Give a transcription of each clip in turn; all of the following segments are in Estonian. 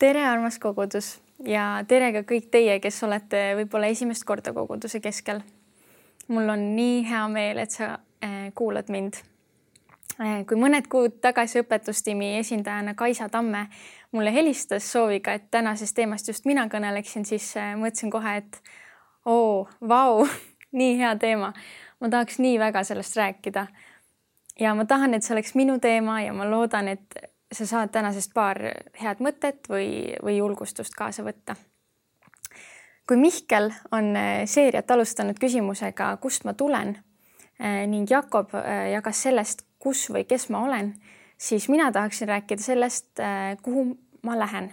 tere, armas kogudus ja tere ka kõik teie, kes olete võib-olla esimest korda koguduse keskel. mul on nii hea meel, et sa eh, kuulad mind. Eh, kui mõned kuud tagasi õpetustiimi esindajana Kaisa Tamme mulle helistas sooviga, et tänasest teemast just mina kõneleksin, siis eh, mõtlesin kohe, et oo, vau, nii hea teema. ma tahaks nii väga sellest rääkida. ja ma tahan, et see oleks minu teema ja ma loodan, et sa saad tänasest paar head mõtet või, või julgustust kaasa võtta. kui Mihkel on äh, seeriat alustanud küsimusega, kust ma tulen äh, ning Jakob äh, jagas sellest, kus või kes ma olen, siis mina tahaksin rääkida sellest, kuhu ma lähen.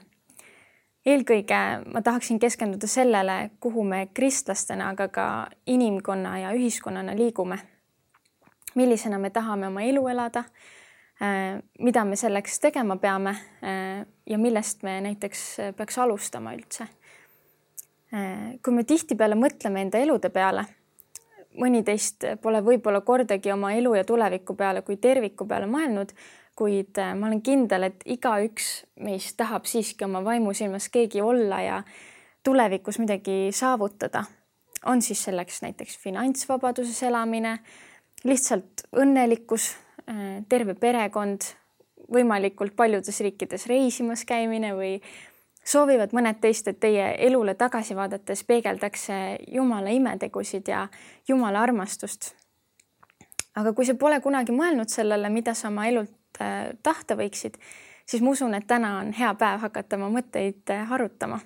eelkõige ma tahaksin keskenduda sellele, kuhu me kristlastena, aga ka inimkonna ja ühiskonnana liigume. millisena me tahame oma elu elada mida me selleks tegema peame äh, ja millest me näiteks äh, peaks alustama üldse. kui me tihtipeale mõtleme enda elude peale, mõni teist pole võib-olla kordagi oma elu ja tuleviku peale kui terviku peale mõelnud, kuid ma olen kindel, et igaüks meist tahab siiski oma vaimusilmas keegi olla ja tulevikus midagi saavutada. on siis selleks näiteks finantsvabaduses elamine, lihtsalt õnnelikkus Äh, terve perekond, võimalikult paljudes riikides reisimas käimine või soovivad mõned teist, et teie elule tagasi vaadates peegeldaks Jumala imetegusid ja Jumala armastust. aga kui sa pole kunagi mõelnud sellele, mida sa oma elult äh, tahta võiksid, siis ma usun, et täna on hea päev hakata oma mõtteid äh, harutama.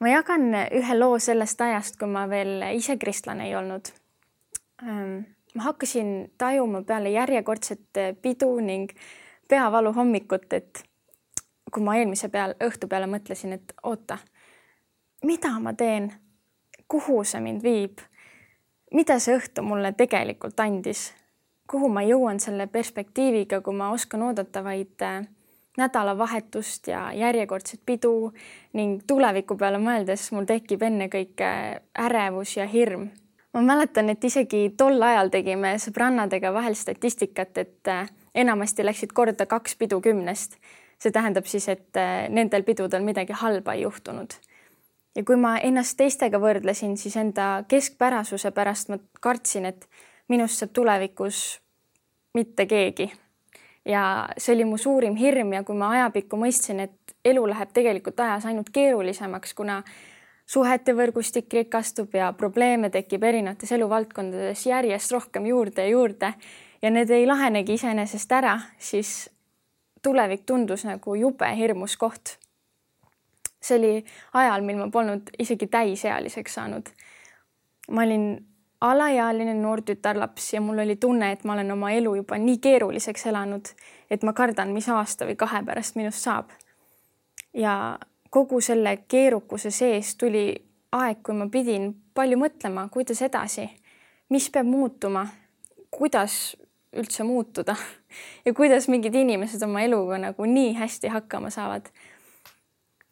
ma jagan ühe loo sellest ajast, kui ma veel ise kristlane ei olnud ähm, ma hakkasin tajuma peale järjekordset pidu ning peavalu hommikut, et kui ma eelmise peal, õhtu peale mõtlesin, et oota, mida ma teen, kuhu see mind viib, mida see õhtu mulle tegelikult andis, kuhu ma jõuan selle perspektiiviga, kui ma oskan oodata vaid äh, nädalavahetust ja järjekordset pidu ning tuleviku peale mõeldes mul tekib ennekõike ärevus ja hirm ma mäletan, et isegi tol ajal tegime sõbrannadega vahel statistikat, et äh, enamasti läksid korda kaks pidu kümnest. see tähendab siis, et äh, nendel pidudel midagi halba ei juhtunud. ja kui ma ennast teistega võrdlesin, siis enda keskpärasuse pärast ma kartsin, et minust saab tulevikus mitte keegi. ja see oli mu suurim hirm ja kui ma ajapikku mõistsin, et elu läheb tegelikult ajas ainult keerulisemaks, kuna suhete võrgustik rikastub ja probleeme tekib erinevates eluvaldkondades järjest rohkem juurde ja juurde ja need ei lahenegi iseenesest ära, siis tulevik tundus nagu jube hirmus koht. see oli ajal, mil ma polnud isegi täisealiseks saanud. ma olin alaealine noor tütarlaps ja mul oli tunne, et ma olen oma elu juba nii keeruliseks elanud, et ma kardan, mis aasta või kahe pärast minust saab. ja kogu selle keerukuse sees tuli aeg, kui ma pidin palju mõtlema, kuidas edasi, mis peab muutuma, kuidas üldse muutuda ja kuidas mingid inimesed oma eluga nagu nii hästi hakkama saavad.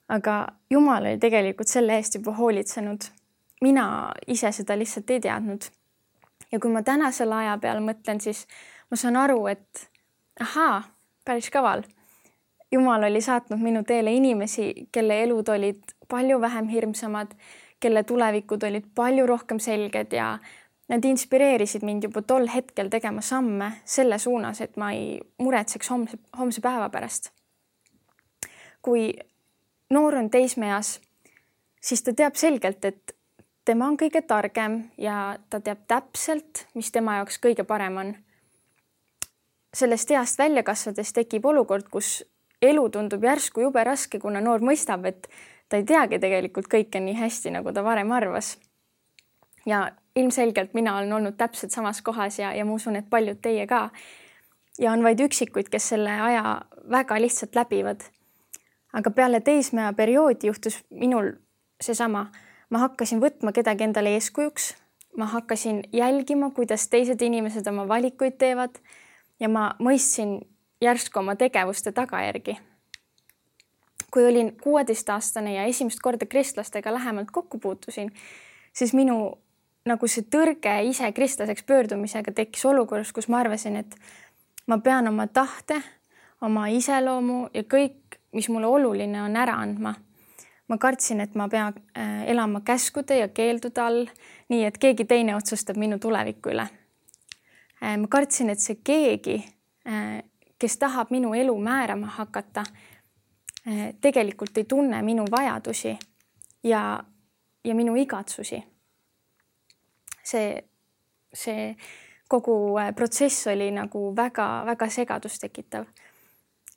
aga Jumal oli tegelikult selle eest juba hoolitsenud. mina ise seda lihtsalt ei teadnud. ja kui ma tänasele aja peale mõtlen, siis ma saan aru, et ahaa, päris kaval Jumal oli saatnud minu teele inimesi, kelle elud olid palju vähem hirmsamad, kelle tulevikud olid palju rohkem selged ja nad inspireerisid mind juba tol hetkel tegema samme selle suunas, et ma ei muretseks homse, homse päeva pärast. kui noor on teismeeas, siis ta teab selgelt, et tema on kõige targem ja ta teab täpselt, mis tema jaoks kõige parem on. sellest east välja kasvades tekib olukord, kus elu tundub järsku jube raske, kuna noor mõistab, et ta ei teagi tegelikult kõike nii hästi, nagu ta varem arvas. ja ilmselgelt mina olen olnud täpselt samas kohas ja, ja ma usun, et paljud teie ka. ja on vaid üksikuid, kes selle aja väga lihtsalt läbivad. aga peale teismea perioodi juhtus minul seesama, ma hakkasin võtma kedagi endale eeskujuks, ma hakkasin jälgima, kuidas teised inimesed oma valikuid teevad ja ma mõistsin järsku oma tegevuste tagajärgi. kui olin kuueteistaastane ja esimest korda kristlastega lähemalt kokku puutusin, siis minu nagu see tõrge ise kristlaseks pöördumisega tekkis olukorras, kus ma arvasin, et ma pean oma tahte, oma iseloomu ja kõik, mis mulle oluline on, ära andma. ma kartsin, et ma pean äh, elama käskude ja keeldude all, nii et keegi teine otsustab minu tuleviku üle. Äh, ma kartsin, et see keegi, kes tahab minu elu määrama hakata, tegelikult ei tunne minu vajadusi ja, ja minu igatsusi. see, see kogu äh, protsess oli nagu väga-väga segadust tekitav.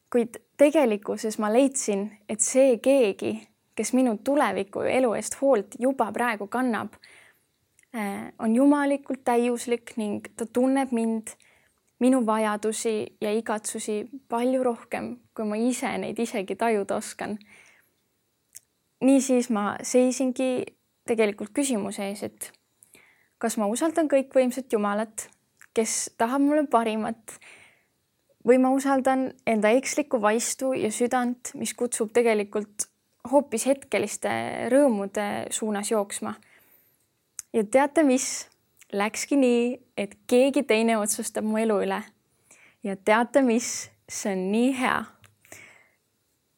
kuid tegelikkuses ma leidsin, et see keegi, kes minu tuleviku ja elu eest hoolt juba praegu kannab, äh, on jumalikult täiuslik ning ta tunneb mind, minu vajadusi ja igatsusi palju rohkem, kui ma ise neid isegi tajuda oskan. niisiis ma seisingi tegelikult küsimuse ees, et kas ma usaldan kõikvõimsat Jumalat kes tahab mulle parimat või ma usaldan enda ekslikku vaistu ja südant, mis kutsub tegelikult hoopis hetkeliste rõõmude suunas jooksma. ja teate, mis? Läkski nii, et keegi teine otsustab mu elu üle. ja teate, mis? see on nii hea.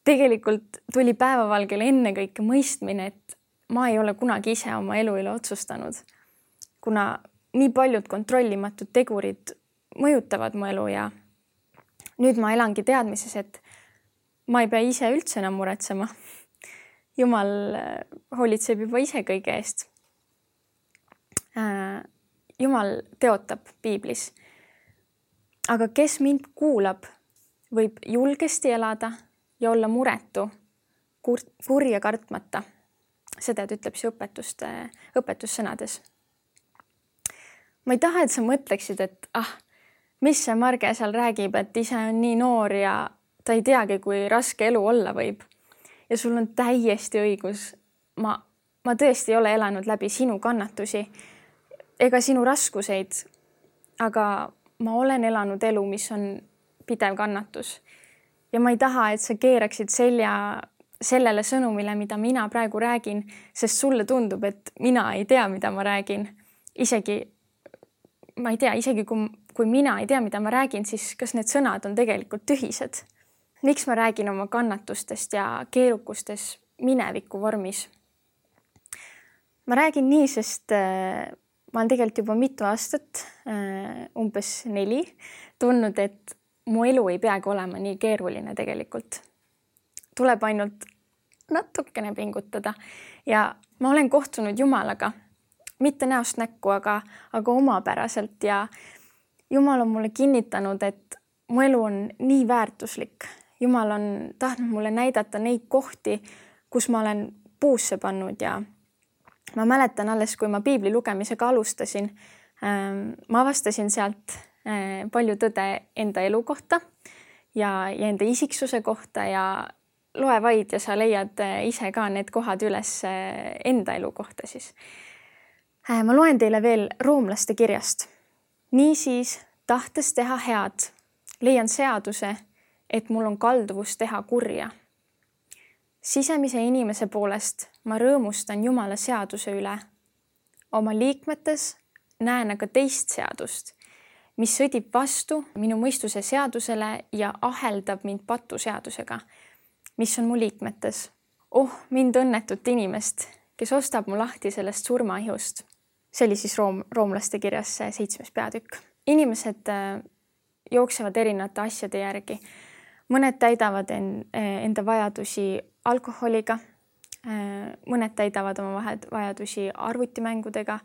tegelikult tuli päevavalgele ennekõike mõistmine, et ma ei ole kunagi ise oma elu üle otsustanud. kuna nii paljud kontrollimatud tegurid mõjutavad mu elu ja nüüd ma elangi teadmises, et ma ei pea ise üldse enam muretsema. jumal äh, hoolitseb juba ise kõige eest. Jumal teotab piiblis. aga kes mind kuulab, võib julgesti elada ja olla muretu, kur-, kurja kartmata. seda ta ütleb siis õpetuste, õpetussõnades ma ei taha, et sa mõtleksid, et ah, mis see Marge seal räägib, et ise on nii noor ja ta ei teagi, kui raske elu olla võib. ja sul on täiesti õigus. ma, ma tõesti ei ole elanud läbi sinu kannatusi ega sinu raskuseid. aga ma olen elanud elu, mis on pidev kannatus. ja ma ei taha, et sa keeraksid selja sellele sõnumile, mida mina praegu räägin, sest sulle tundub, et mina ei tea, mida ma räägin. isegi ma ei tea, isegi kui, kui mina ei tea, mida ma räägin, siis kas need sõnad on tegelikult tühised? miks ma räägin oma kannatustest ja keerukustes mineviku vormis? ma räägin nii, sest äh, ma olen tegelikult juba mitu aastat äh,, umbes neli, tundnud, et mu elu ei peagi olema nii keeruline tegelikult. tuleb ainult natukene pingutada ja ma olen kohtunud Jumalaga mitte näost näkku, aga, aga omapäraselt ja Jumal on mulle kinnitanud, et mu elu on nii väärtuslik. Jumal on tahtnud mulle näidata neid kohti, kus ma olen puusse pannud ja ma mäletan alles, kui ma piibli lugemisega alustasin, ähm, ma avastasin sealt äh, palju tõde enda elu kohta ja, ja enda isiksuse kohta ja loe vaid ja sa leiad äh, ise ka need kohad üles äh, enda elu kohta siis ma loen teile veel roomlaste kirjast. niisiis, tahtes teha head, leian seaduse, et mul on kalduvus teha kurja. Sisemise inimese poolest ma rõõmustan Jumala seaduse üle. oma liikmetes näen aga teist seadust, mis sõdib vastu minu mõistuse seadusele ja aheldab mind patuseadusega, mis on mu liikmetes. oh, mind õnnetut inimest, kes ostab mu lahti sellest surmaihust see oli siis room, roomlaste kirjas seitsmes peatükk. inimesed äh, jooksevad erinevate asjade järgi. Mõned täidavad en, enda vajadusi alkoholiga, mõned täidavad oma vajadusi arvutimängudega,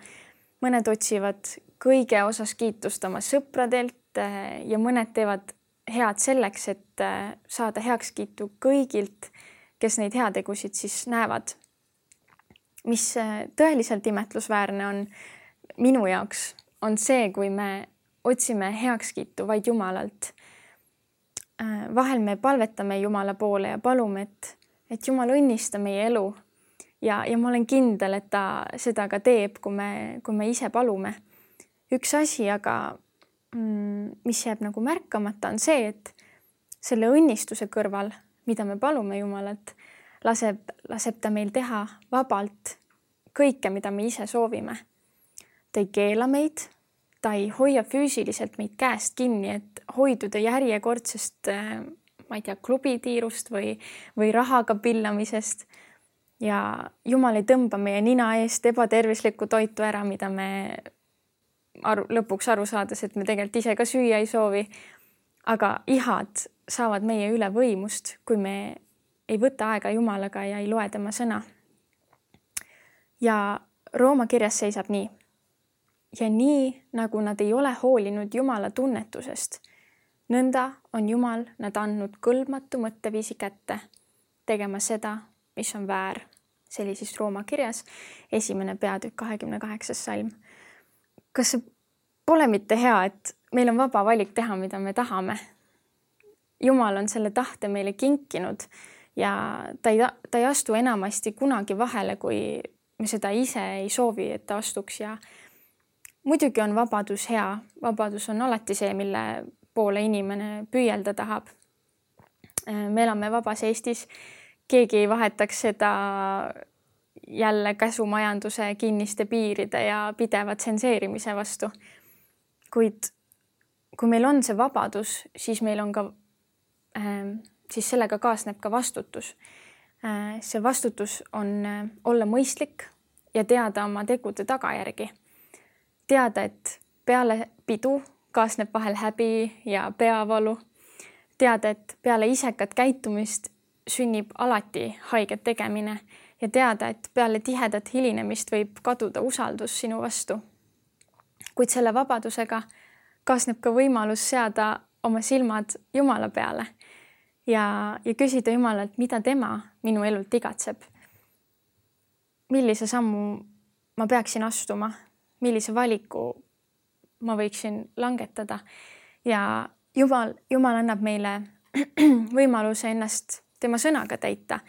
mõned otsivad kõige osas kiitust oma sõpradelt ja mõned teevad head selleks, et saada heakskiitu kõigilt, kes neid heategusid siis näevad mis tõeliselt imetlusväärne on minu jaoks, on see, kui me otsime heakskiitu vaid Jumalalt. Äh, vahel me palvetame Jumala poole ja palume, et, et Jumal õnnista meie elu. ja, ja ma olen kindel, et ta seda ka teeb, kui me, kui me ise palume. üks asi aga, mm, mis jääb nagu märkamata, on see, et selle õnnistuse kõrval, mida me palume Jumalat laseb, laseb ta meil teha vabalt kõike, mida me ise soovime. ta ei keela meid, ta ei hoia füüsiliselt meid käest kinni, et hoiduda järjekordsest äh, ma ei tea, klubitiirust või, või rahaga pillamisest. ja Jumal ei tõmba meie nina eest ebatervislikku toitu ära, mida me aru, lõpuks aru saades, et me tegelikult ise ka süüa ei soovi. aga ihad saavad meie üle võimust, kui me ei võta aega Jumalaga ja ei loe tema sõna. ja Rooma kirjas seisab nii. Ja nii, nagu nad ei ole hoolinud Jumala tunnetusest, nõnda on Jumal nad andnud kõlbmatu mõtteviisi kätte, tegema seda, mis on väär. see oli siis Rooma kirjas, esimene peatükk, kahekümne kaheksas salm. kas see pole mitte hea, et meil on vaba valik teha, mida me tahame? Jumal on selle tahte meile kinkinud ja ta ei, ta ei astu enamasti kunagi vahele, kui me seda ise ei soovi, et ta astuks ja muidugi on vabadus hea, vabadus on alati see, mille poole inimene püüelda tahab. me elame vabas Eestis, keegi ei vahetaks seda jälle käsumajanduse kinniste piiride ja pideva tsenseerimise vastu. kuid kui meil on see vabadus, siis meil on ka äh, siis sellega kaasneb ka vastutus. Äh, see vastutus on äh, olla mõistlik ja teada oma tegude tagajärgi. Teada, et peale pidu kaasneb vahel häbi ja peavalu. teada, et peale isekat käitumist sünnib alati haiget tegemine ja teada, et peale tihedat hilinemist võib kaduda usaldus sinu vastu. kuid selle vabadusega kaasneb ka võimalus seada oma silmad Jumala peale ja, ja küsida Jumalalt, mida tema minu elult igatseb. millise sammu ma peaksin astuma, millise valiku ma võiksin langetada ja Jumal, Jumal annab meile võimaluse ennast tema sõnaga täita.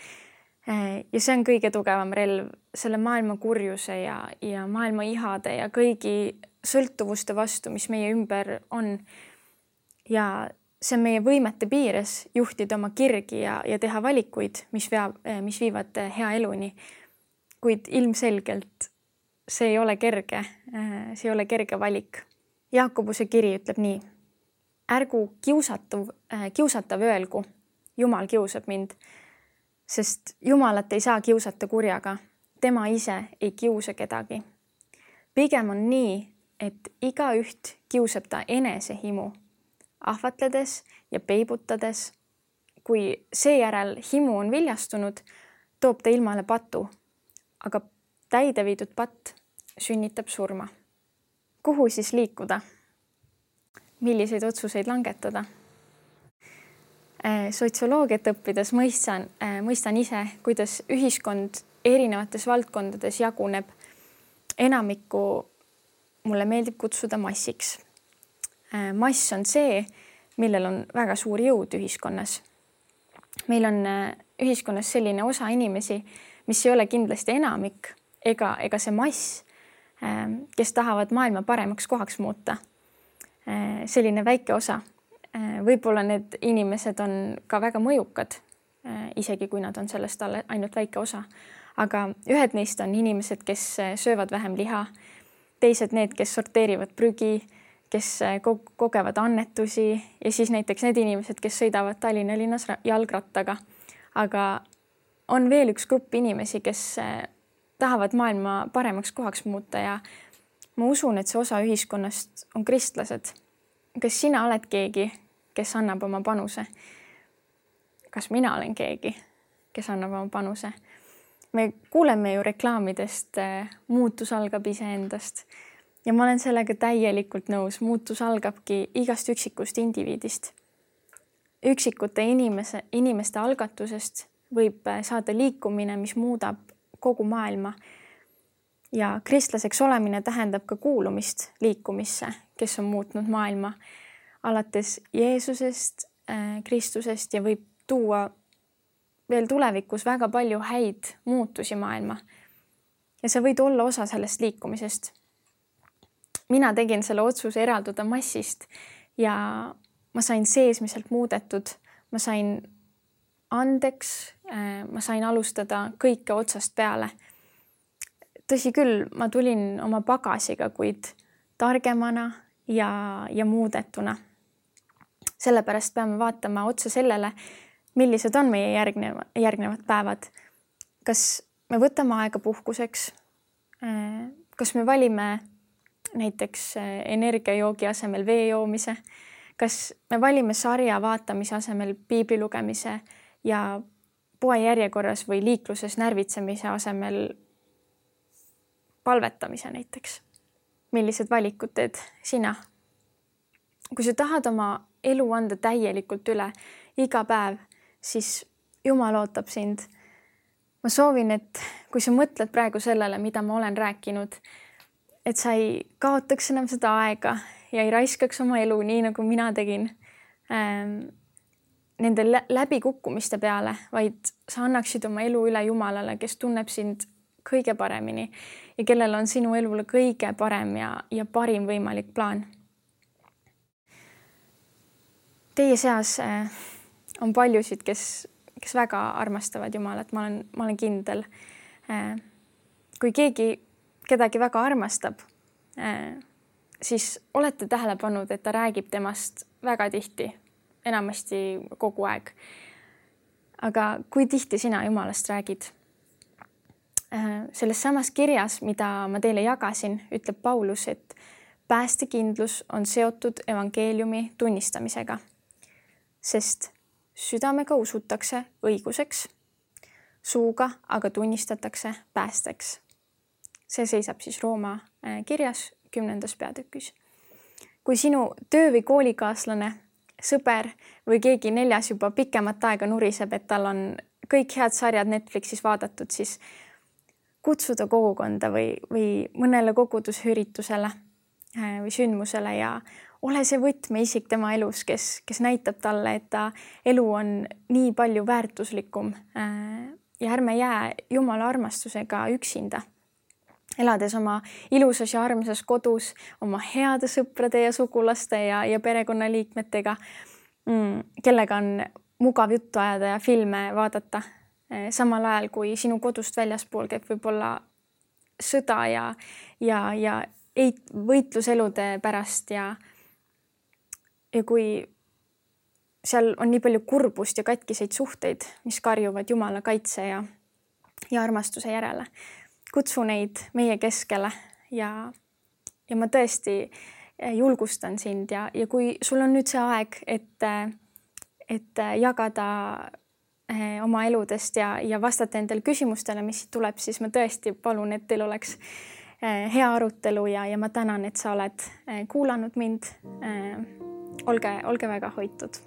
ja see on kõige tugevam relv selle maailma kurjuse ja, ja maailma ihade ja kõigi sõltuvuste vastu, mis meie ümber on. ja see on meie võimete piires juhtida oma kirgi ja, ja teha valikuid, mis veab, mis viivad hea eluni. kuid ilmselgelt see ei ole kerge, see ei ole kerge valik. Jaakobuse kiri ütleb nii. ärgu kiusatav, kiusatav öelgu, Jumal kiusab mind, sest Jumalat ei saa kiusata kurjaga, tema ise ei kiusa kedagi. pigem on nii, et igaüht kiusab ta enesehimu ahvatledes ja peibutades. kui seejärel himu on viljastunud, toob ta ilmale patu, aga täide viidud patt sünnitab surma. kuhu siis liikuda? milliseid otsuseid langetada? Äh, sotsioloogiat õppides mõistan, äh, mõistan ise, kuidas ühiskond erinevates valdkondades jaguneb. enamikku mulle meeldib kutsuda massiks Äh, mass on see, millel on väga suur jõud ühiskonnas. meil on ühiskonnas selline osa inimesi, mis ei ole kindlasti enamik ega, ega see mass, ähm, kes tahavad maailma paremaks kohaks muuta. Äh, selline väike osa. võib-olla need inimesed on ka väga mõjukad, isegi kui nad on sellest ainult väike osa. aga ühed neist on inimesed, kes söövad vähem liha, teised need, kes sorteerivad prügi kes äh, kogevad annetusi ja siis näiteks need inimesed, kes sõidavad Tallinna linnas jalgrattaga. aga on veel üks grupp inimesi, kes äh, tahavad maailma paremaks kohaks muuta ja ma usun, et see osa ühiskonnast on kristlased. kas sina oled keegi, kes annab oma panuse? kas mina olen keegi, kes annab oma panuse? me kuuleme ju reklaamidest, äh, muutus algab iseendast ja ma olen sellega täielikult nõus, muutus algabki igast üksikust indiviidist. üksikute inimese, inimeste algatusest võib äh, saada liikumine, mis muudab kogu maailma. ja kristlaseks olemine tähendab ka kuulumist liikumisse, kes on muutnud maailma alates Jeesusest, äh, Kristusest ja võib tuua veel tulevikus väga palju häid muutusi maailma. ja sa võid olla osa sellest liikumisest mina tegin selle otsuse eralduda massist ja ma sain seesmiselt muudetud, ma sain andeks, äh, ma sain alustada kõike otsast peale. tõsi küll, ma tulin oma pagasiga, kuid targemana ja, ja muudetuna. sellepärast peame vaatama otsa sellele, millised on meie järgneva, järgnevad päevad. kas me võtame aega puhkuseks? Äh, kas me valime näiteks äh, energiajoogi asemel vee joomise? kas me valime sarja vaatamise asemel piibli lugemise ja poejärjekorras või liikluses närvitsemise asemel palvetamise näiteks? millised valikud teed sina? kui sa tahad oma elu anda täielikult üle iga päev, siis Jumal ootab sind. ma soovin, et kui sa mõtled praegu sellele, mida ma olen rääkinud, et sa ei kaotaks enam seda aega ja ei raiskaks oma elu nii, nagu mina tegin ähm, nende läbikukkumiste peale, vaid sa annaksid oma elu üle Jumalale, kes tunneb sind kõige paremini ja kellel on sinu elule kõige parem ja, ja parim võimalik plaan. Teie seas äh, on paljusid, kes, kes väga armastavad Jumalat, ma olen, ma olen kindel. Äh, kui keegi kedagi väga armastab, äh, siis olete tähele pannud, et ta räägib temast väga tihti, enamasti kogu aeg. aga kui tihti sina Jumalast räägid? Äh, selles samas kirjas, mida ma teile jagasin, ütleb Paulus, et päästekindlus on seotud evangeeliumi tunnistamisega, sest südamega usutakse õiguseks, suuga aga tunnistatakse päästeks. see seisab siis Rooma äh, kirjas kümnendas peatükis. kui sinu töö või koolikaaslane, sõber või keegi neljas juba pikemat aega nuriseb, et tal on kõik head sarjad Netflixis vaadatud, siis kutsuda kogukonda või, või mõnele kogudusüritusele äh, või sündmusele ja ole see võtmeisik tema elus, kes, kes näitab talle, et ta elu on nii palju väärtuslikum. Äh, ja ärme jää Jumala armastusega üksinda. Elades oma ilusas ja armsas kodus oma heade sõprade ja sugulaste ja, ja perekonnaliikmetega, mm, kellega on mugav juttu ajada ja filme vaadata Eh, samal ajal kui sinu kodust väljaspool käib võib-olla sõda ja, ja, ja eit-, võitlus elude pärast ja, ja kui seal on nii palju kurbust ja katkiseid suhteid, mis karjuvad Jumala kaitse ja, ja armastuse järele. Kutsu neid meie keskele ja, ja ma tõesti eh, julgustan sind ja, ja kui sul on nüüd see aeg, et, et jagada Eh, oma eludest ja, ja vastata endale küsimustele, mis tuleb, siis ma tõesti palun, et teil oleks eh, hea arutelu ja, ja ma tänan, et sa oled eh, kuulanud mind. olge, olge väga hoitud